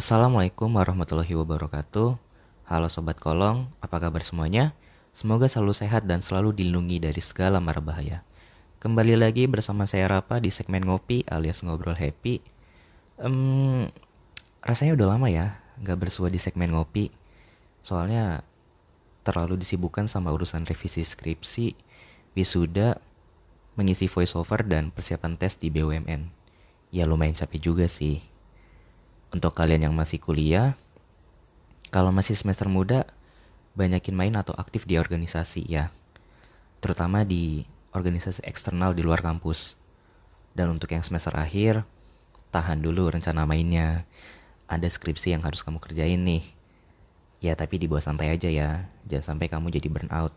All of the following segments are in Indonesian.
Assalamualaikum warahmatullahi wabarakatuh. Halo Sobat Kolong, apa kabar semuanya? Semoga selalu sehat dan selalu dilindungi dari segala mara bahaya. Kembali lagi bersama saya Rapa di segmen Ngopi alias Ngobrol Happy. Um, rasanya udah lama ya nggak bersua di segmen Ngopi. Soalnya terlalu disibukkan sama urusan revisi skripsi, wisuda, mengisi voiceover dan persiapan tes di BUMN. Ya lumayan capek juga sih. Untuk kalian yang masih kuliah, kalau masih semester muda, banyakin main atau aktif di organisasi ya. Terutama di organisasi eksternal di luar kampus. Dan untuk yang semester akhir, tahan dulu rencana mainnya. Ada skripsi yang harus kamu kerjain nih. Ya tapi dibawa santai aja ya, jangan sampai kamu jadi burnout.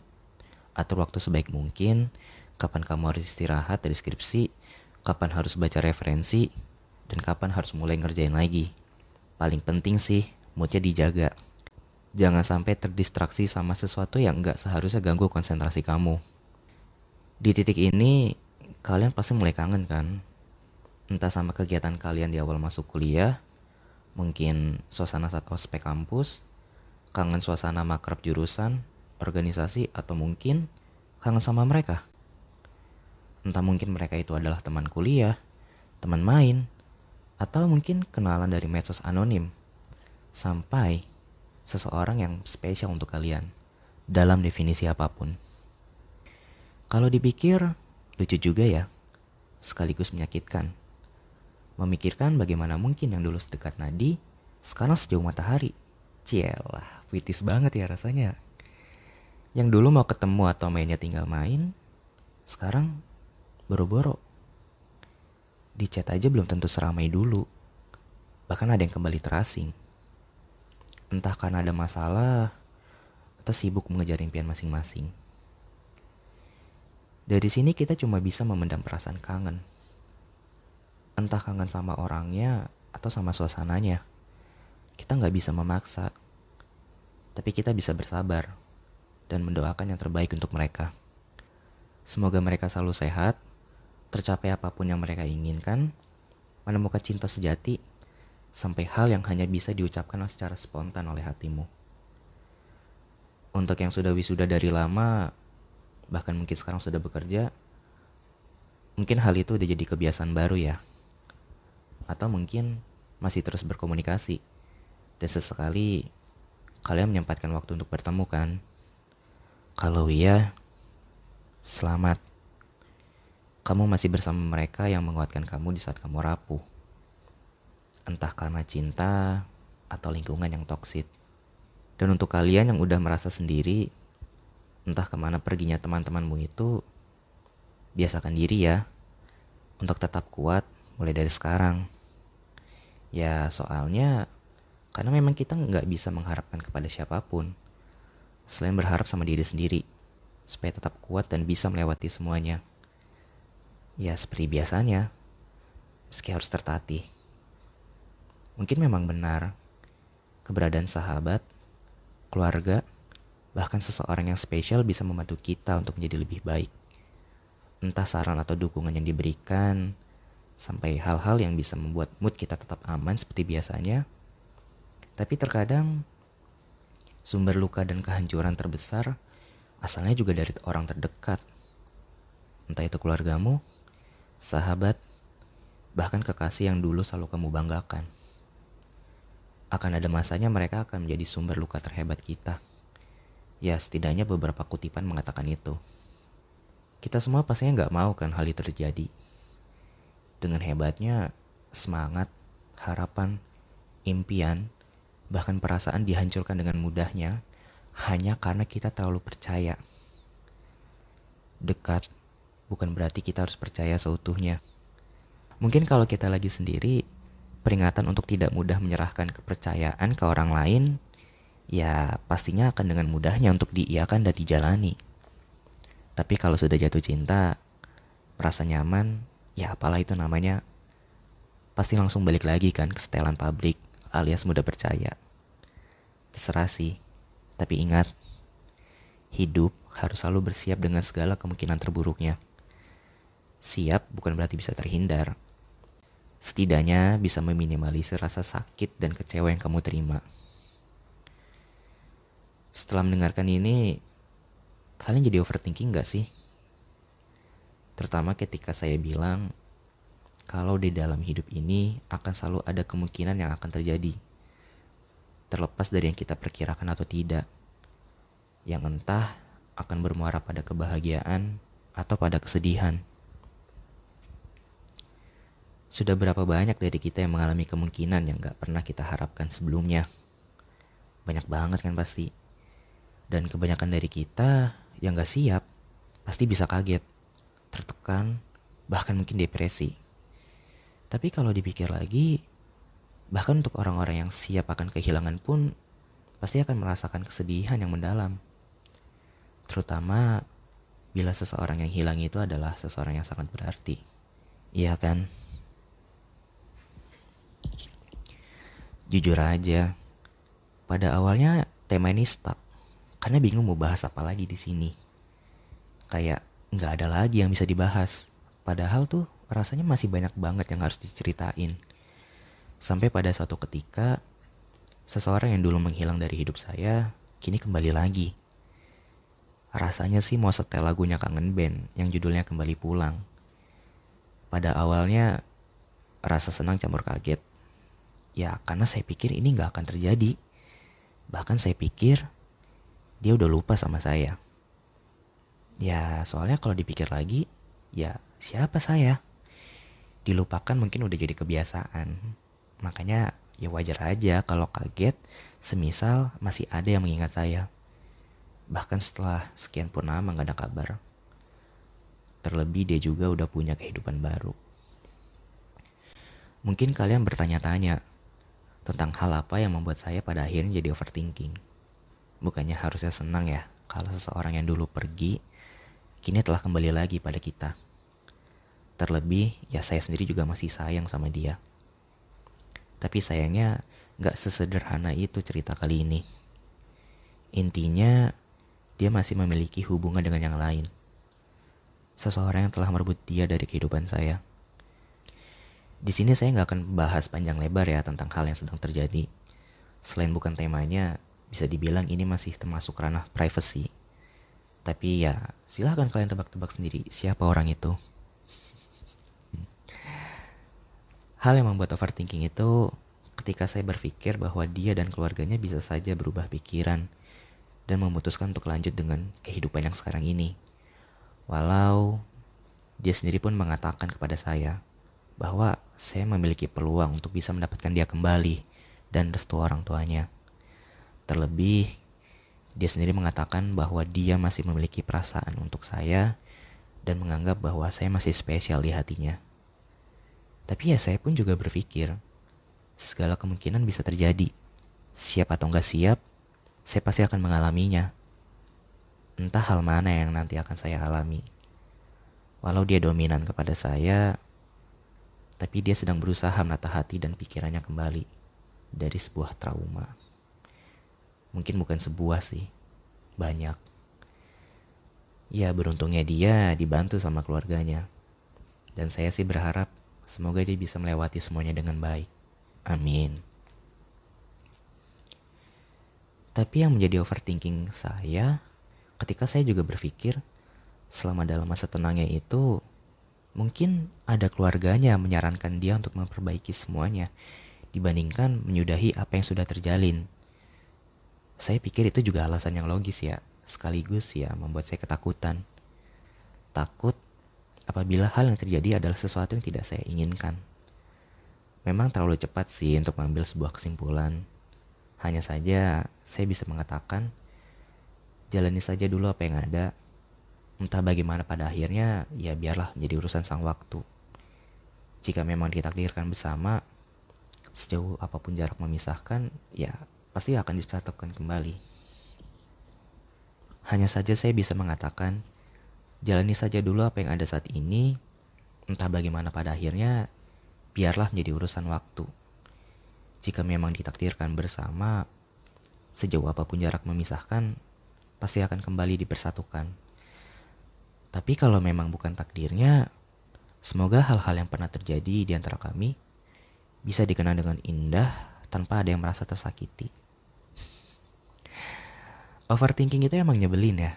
Atur waktu sebaik mungkin, kapan kamu harus istirahat dari skripsi, kapan harus baca referensi, dan kapan harus mulai ngerjain lagi. Paling penting sih, moodnya dijaga. Jangan sampai terdistraksi sama sesuatu yang nggak seharusnya ganggu konsentrasi kamu. Di titik ini, kalian pasti mulai kangen kan? Entah sama kegiatan kalian di awal masuk kuliah, mungkin suasana saat ospek kampus, kangen suasana makrab jurusan, organisasi, atau mungkin kangen sama mereka. Entah mungkin mereka itu adalah teman kuliah, teman main, atau mungkin kenalan dari medsos anonim, sampai seseorang yang spesial untuk kalian dalam definisi apa pun. Kalau dipikir, lucu juga ya, sekaligus menyakitkan. Memikirkan bagaimana mungkin yang dulu sedekat nadi, sekarang sejauh matahari. Cielah, puitis banget ya rasanya. Yang dulu mau ketemu atau mainnya tinggal main, sekarang boro-boro. Di chat aja belum tentu seramai dulu. Bahkan ada yang kembali terasing. Entah karena ada masalah atau sibuk mengejar impian masing-masing. Dari sini kita cuma bisa memendam perasaan kangen. Entah kangen sama orangnya atau sama suasananya. Kita nggak bisa memaksa. Tapi kita bisa bersabar dan mendoakan yang terbaik untuk mereka. Semoga mereka selalu sehat tercapai apa pun yang mereka inginkan, menemukan cinta sejati, sampai hal yang hanya bisa diucapkan secara spontan oleh hatimu. Untuk yang sudah wisuda dari lama, bahkan mungkin sekarang sudah bekerja, mungkin hal itu udah jadi kebiasaan baru ya. Atau mungkin masih terus berkomunikasi, dan sesekali kalian menyempatkan waktu untuk bertemu kan? Kalau iya, selamat kamu masih bersama mereka yang menguatkan kamu di saat kamu rapuh. Entah karena cinta atau lingkungan yang toksit. Dan untuk kalian yang udah merasa sendiri, entah ke mana perginya teman-temanmu itu, biasakan diri ya untuk tetap kuat mulai dari sekarang. Ya soalnya karena memang kita nggak bisa mengharapkan kepada siapa pun selain berharap sama diri sendiri supaya tetap kuat dan bisa melewati semuanya. Ya seperti biasanya, meski harus tertatih. Mungkin memang benar, keberadaan sahabat, keluarga, bahkan seseorang yang spesial bisa membantu kita untuk menjadi lebih baik. Entah saran atau dukungan yang diberikan, sampai hal-hal yang bisa membuat mood kita tetap aman seperti biasanya. Tapi terkadang, sumber luka dan kehancuran terbesar asalnya juga dari orang terdekat. Entah itu keluargamu, sahabat, bahkan kekasih yang dulu selalu kamu banggakan. Akan ada masanya mereka akan menjadi sumber luka terhebat kita. Ya setidaknya beberapa kutipan mengatakan itu. Kita semua pastinya nggak mau kan hal itu terjadi. Dengan hebatnya, semangat, harapan, impian, bahkan perasaan dihancurkan dengan mudahnya hanya karena kita terlalu percaya. Dekat bukan berarti kita harus percaya seutuhnya. Mungkin kalau kita lagi sendiri, peringatan untuk tidak mudah menyerahkan kepercayaan ke orang lain, ya pastinya akan dengan mudahnya untuk diiakan dan dijalani. Tapi kalau sudah jatuh cinta, merasa nyaman, ya apalah itu namanya, pasti langsung balik lagi kan ke setelan pabrik alias mudah percaya. Terserah sih, tapi ingat, hidup harus selalu bersiap dengan segala kemungkinan terburuknya. Siap bukan berarti bisa terhindar. Setidaknya bisa meminimalisir rasa sakit dan kecewa yang kamu terima. Setelah mendengarkan ini, kalian jadi overthinking gak sih? Terutama ketika saya bilang, kalau di dalam hidup ini akan selalu ada kemungkinan yang akan terjadi. Terlepas dari yang kita perkirakan atau tidak. Yang entah akan bermuara pada kebahagiaan atau pada kesedihan. Sudah berapa banyak dari kita yang mengalami kemungkinan yang gak pernah kita harapkan sebelumnya? Banyak banget kan pasti. Dan kebanyakan dari kita yang gak siap pasti bisa kaget, tertekan, bahkan mungkin depresi. Tapi kalau dipikir lagi, bahkan untuk orang-orang yang siap akan kehilangan pun pasti akan merasakan kesedihan yang mendalam. Terutama bila seseorang yang hilang itu adalah seseorang yang sangat berarti. Iya kan? Jujur aja, pada awalnya tema ini stuck karena bingung mau bahas apa lagi di sini. Kayak nggak ada lagi yang bisa dibahas. Padahal tuh rasanya masih banyak banget yang harus diceritain. Sampai pada suatu ketika, seseorang yang dulu menghilang dari hidup saya, kini kembali lagi. Rasanya sih mau setel lagunya kangen band yang judulnya kembali pulang. Pada awalnya, rasa senang campur kaget. Ya karena saya pikir ini nggak akan terjadi. Bahkan saya pikir dia udah lupa sama saya. Ya soalnya kalau dipikir lagi, ya siapa saya? Dilupakan mungkin udah jadi kebiasaan. Makanya ya wajar aja kalau kaget semisal masih ada yang mengingat saya. Bahkan setelah sekian purnama gak ada kabar. Terlebih dia juga udah punya kehidupan baru. Mungkin kalian bertanya-tanya tentang hal apa yang membuat saya pada akhirnya jadi overthinking. Bukannya harusnya senang ya kalau seseorang yang dulu pergi kini telah kembali lagi pada kita. Terlebih ya saya sendiri juga masih sayang sama dia. Tapi sayangnya gak sesederhana itu cerita kali ini. Intinya dia masih memiliki hubungan dengan yang lain. Seseorang yang telah merebut dia dari kehidupan saya. Di sini saya nggak akan bahas panjang lebar ya tentang hal yang sedang terjadi. Selain bukan temanya, bisa dibilang ini masih termasuk ranah privacy. Tapi ya silahkan kalian tebak-tebak sendiri siapa orang itu. Hal yang membuat overthinking itu ketika saya berpikir bahwa dia dan keluarganya bisa saja berubah pikiran dan memutuskan untuk lanjut dengan kehidupan yang sekarang ini. Walau dia sendiri pun mengatakan kepada saya bahwa saya memiliki peluang untuk bisa mendapatkan dia kembali dan restu orang tuanya. Terlebih, dia sendiri mengatakan bahwa dia masih memiliki perasaan untuk saya dan menganggap bahwa saya masih spesial di hatinya. Tapi ya saya pun juga berpikir, segala kemungkinan bisa terjadi. Siap atau nggak siap, saya pasti akan mengalaminya. Entah hal mana yang nanti akan saya alami. Walau dia dominan kepada saya, tapi dia sedang berusaha menata hati dan pikirannya kembali dari sebuah trauma. Mungkin bukan sebuah sih banyak. Ya beruntungnya dia dibantu sama keluarganya. Dan saya sih berharap semoga dia bisa melewati semuanya dengan baik. Amin. Tapi yang menjadi overthinking saya ketika saya juga berpikir selama dalam masa tenangnya itu mungkin ada keluarganya menyarankan dia untuk memperbaiki semuanya dibandingkan menyudahi apa yang sudah terjalin saya pikir itu juga alasan yang logis ya, sekaligus ya membuat saya ketakutan. Takut apabila hal yang terjadi adalah sesuatu yang tidak saya inginkan. Memang terlalu cepat sih untuk mengambil sebuah kesimpulan. Hanya saja saya bisa mengatakan, jalani saja dulu apa yang ada. Entah bagaimana pada akhirnya, ya biarlah menjadi urusan sang waktu. Jika memang ditakdirkan bersama, sejauh apa pun jarak memisahkan, ya pasti akan disatukan kembali. Hanya saja saya bisa mengatakan, jalani saja dulu apa yang ada saat ini, entah bagaimana pada akhirnya, biarlah menjadi urusan waktu. Jika memang ditakdirkan bersama, sejauh apa pun jarak memisahkan, pasti akan kembali dipersatukan. Tapi kalau memang bukan takdirnya, semoga hal-hal yang pernah terjadi di antara kami bisa dikenal dengan indah tanpa ada yang merasa tersakiti. Overthinking itu emang nyebelin ya.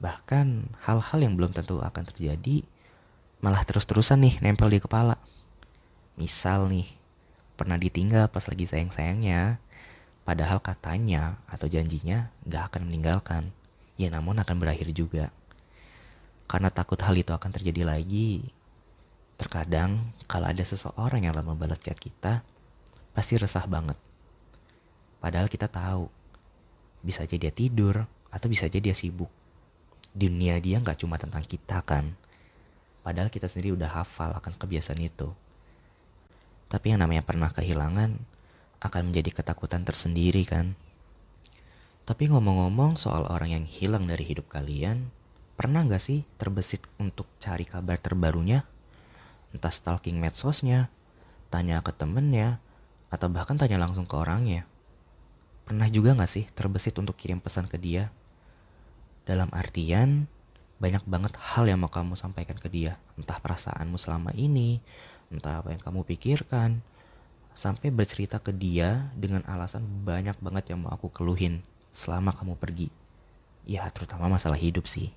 Bahkan hal-hal yang belum tentu akan terjadi malah terus-terusan nih nempel di kepala. Misal nih, pernah ditinggal pas lagi sayang-sayangnya, padahal katanya atau janjinya gak akan meninggalkan. Ya namun akan berakhir juga. Karena takut hal itu akan terjadi lagi, terkadang kalau ada seseorang yang lama balas chat kita, pasti resah banget. Padahal kita tahu, bisa aja dia tidur atau bisa aja dia sibuk. Dunia dia nggak cuma tentang kita kan. Padahal kita sendiri udah hafal akan kebiasaan itu. Tapi yang namanya pernah kehilangan akan menjadi ketakutan tersendiri kan. Tapi ngomong-ngomong soal orang yang hilang dari hidup kalian, pernah gak sih terbesit untuk cari kabar terbarunya? Entah stalking medsosnya, tanya ke temennya, atau bahkan tanya langsung ke orangnya. Pernah juga gak sih terbesit untuk kirim pesan ke dia? Dalam artian, banyak banget hal yang mau kamu sampaikan ke dia. Entah perasaanmu selama ini, entah apa yang kamu pikirkan, sampai bercerita ke dia dengan alasan banyak banget yang mau aku keluhin selama kamu pergi. Ya, terutama masalah hidup sih.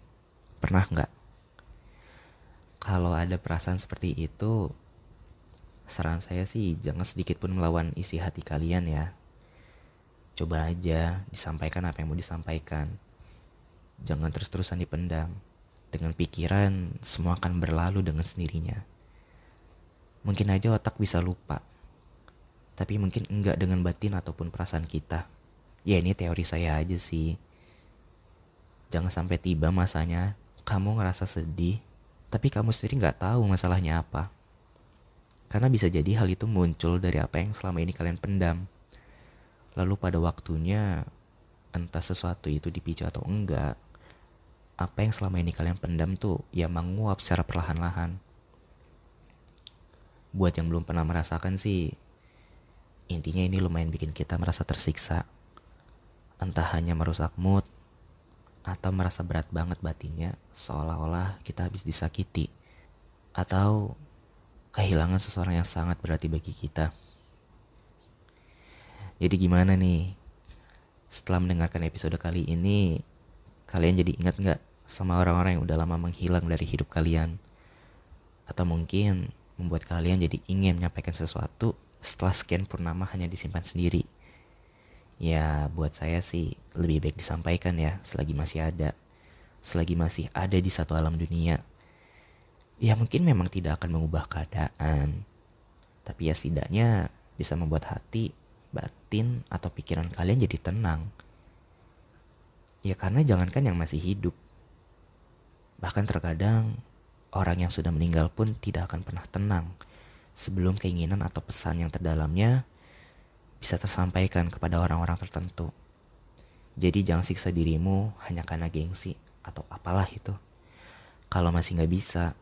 Pernah nggak? Kalau ada perasaan seperti itu, saran saya sih jangan sedikit pun melawan isi hati kalian ya. Coba aja disampaikan apa yang mau disampaikan. Jangan terus-terusan dipendam. Dengan pikiran, semua akan berlalu dengan sendirinya. Mungkin aja otak bisa lupa. Tapi mungkin enggak dengan batin ataupun perasaan kita. Ya ini teori saya aja sih. Jangan sampai tiba masanya kamu ngerasa sedih, tapi kamu sendiri nggak tahu masalahnya apa. Karena bisa jadi hal itu muncul dari apa yang selama ini kalian pendam. Lalu pada waktunya, entah sesuatu itu dipicu atau enggak, apa yang selama ini kalian pendam tuh ya menguap secara perlahan-lahan. Buat yang belum pernah merasakan sih, intinya ini lumayan bikin kita merasa tersiksa entah hanya merusak mood atau merasa berat banget batinnya seolah-olah kita habis disakiti atau kehilangan seseorang yang sangat berarti bagi kita. Jadi gimana nih? Setelah mendengarkan episode kali ini, kalian jadi ingat nggak sama orang-orang yang udah lama menghilang dari hidup kalian? Atau mungkin membuat kalian jadi ingin menyampaikan sesuatu setelah sekian purnama hanya disimpan sendiri? Ya buat saya sih lebih baik disampaikan ya selagi masih ada. Selagi masih ada di satu alam dunia. Ya mungkin memang tidak akan mengubah keadaan. Tapi ya setidaknya bisa membuat hati, batin, atau pikiran kalian jadi tenang. Ya karena jangankan yang masih hidup. Bahkan terkadang orang yang sudah meninggal pun tidak akan pernah tenang sebelum keinginan atau pesan yang terdalamnya bisa tersampaikan kepada orang-orang tertentu. Jadi jangan siksa dirimu hanya karena gengsi atau apalah itu. Kalau masih nggak bisa,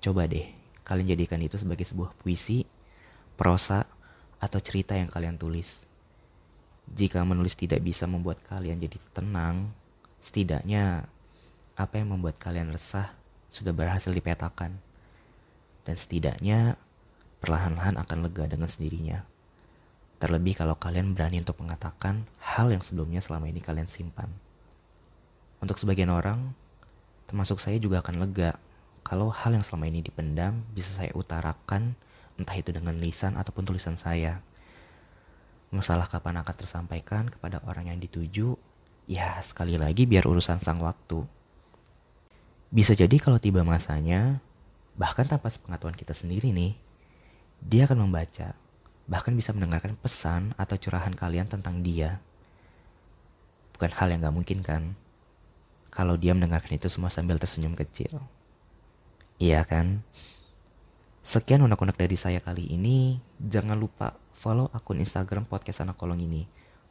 coba deh kalian jadikan itu sebagai sebuah puisi, prosa, atau cerita yang kalian tulis. Jika menulis tidak bisa membuat kalian jadi tenang, setidaknya apa yang membuat kalian resah sudah berhasil dipetakan. Dan setidaknya perlahan-lahan akan lega dengan sendirinya. Terlebih kalau kalian berani untuk mengatakan hal yang sebelumnya selama ini kalian simpan. Untuk sebagian orang, termasuk saya juga akan lega kalau hal yang selama ini dipendam bisa saya utarakan entah itu dengan lisan ataupun tulisan saya. Masalah kapan akan tersampaikan kepada orang yang dituju, ya sekali lagi biar urusan sang waktu. Bisa jadi kalau tiba masanya, bahkan tanpa sepengetahuan kita sendiri nih, dia akan membaca bahkan bisa mendengarkan pesan atau curahan kalian tentang dia. Bukan hal yang gak mungkin kan? Kalau dia mendengarkan itu semua sambil tersenyum kecil. Iya kan? Sekian unek-unek dari saya kali ini. Jangan lupa follow akun Instagram podcast anak kolong ini.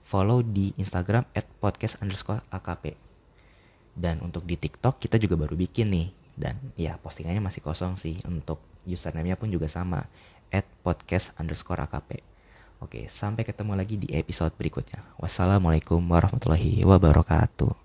Follow di Instagram at podcast underscore akp. Dan untuk di TikTok kita juga baru bikin nih. Dan ya postingannya masih kosong sih. Untuk username-nya pun juga sama at podcast underscore akp. Oke, sampai ketemu lagi di episode berikutnya. Wassalamualaikum warahmatullahi wabarakatuh.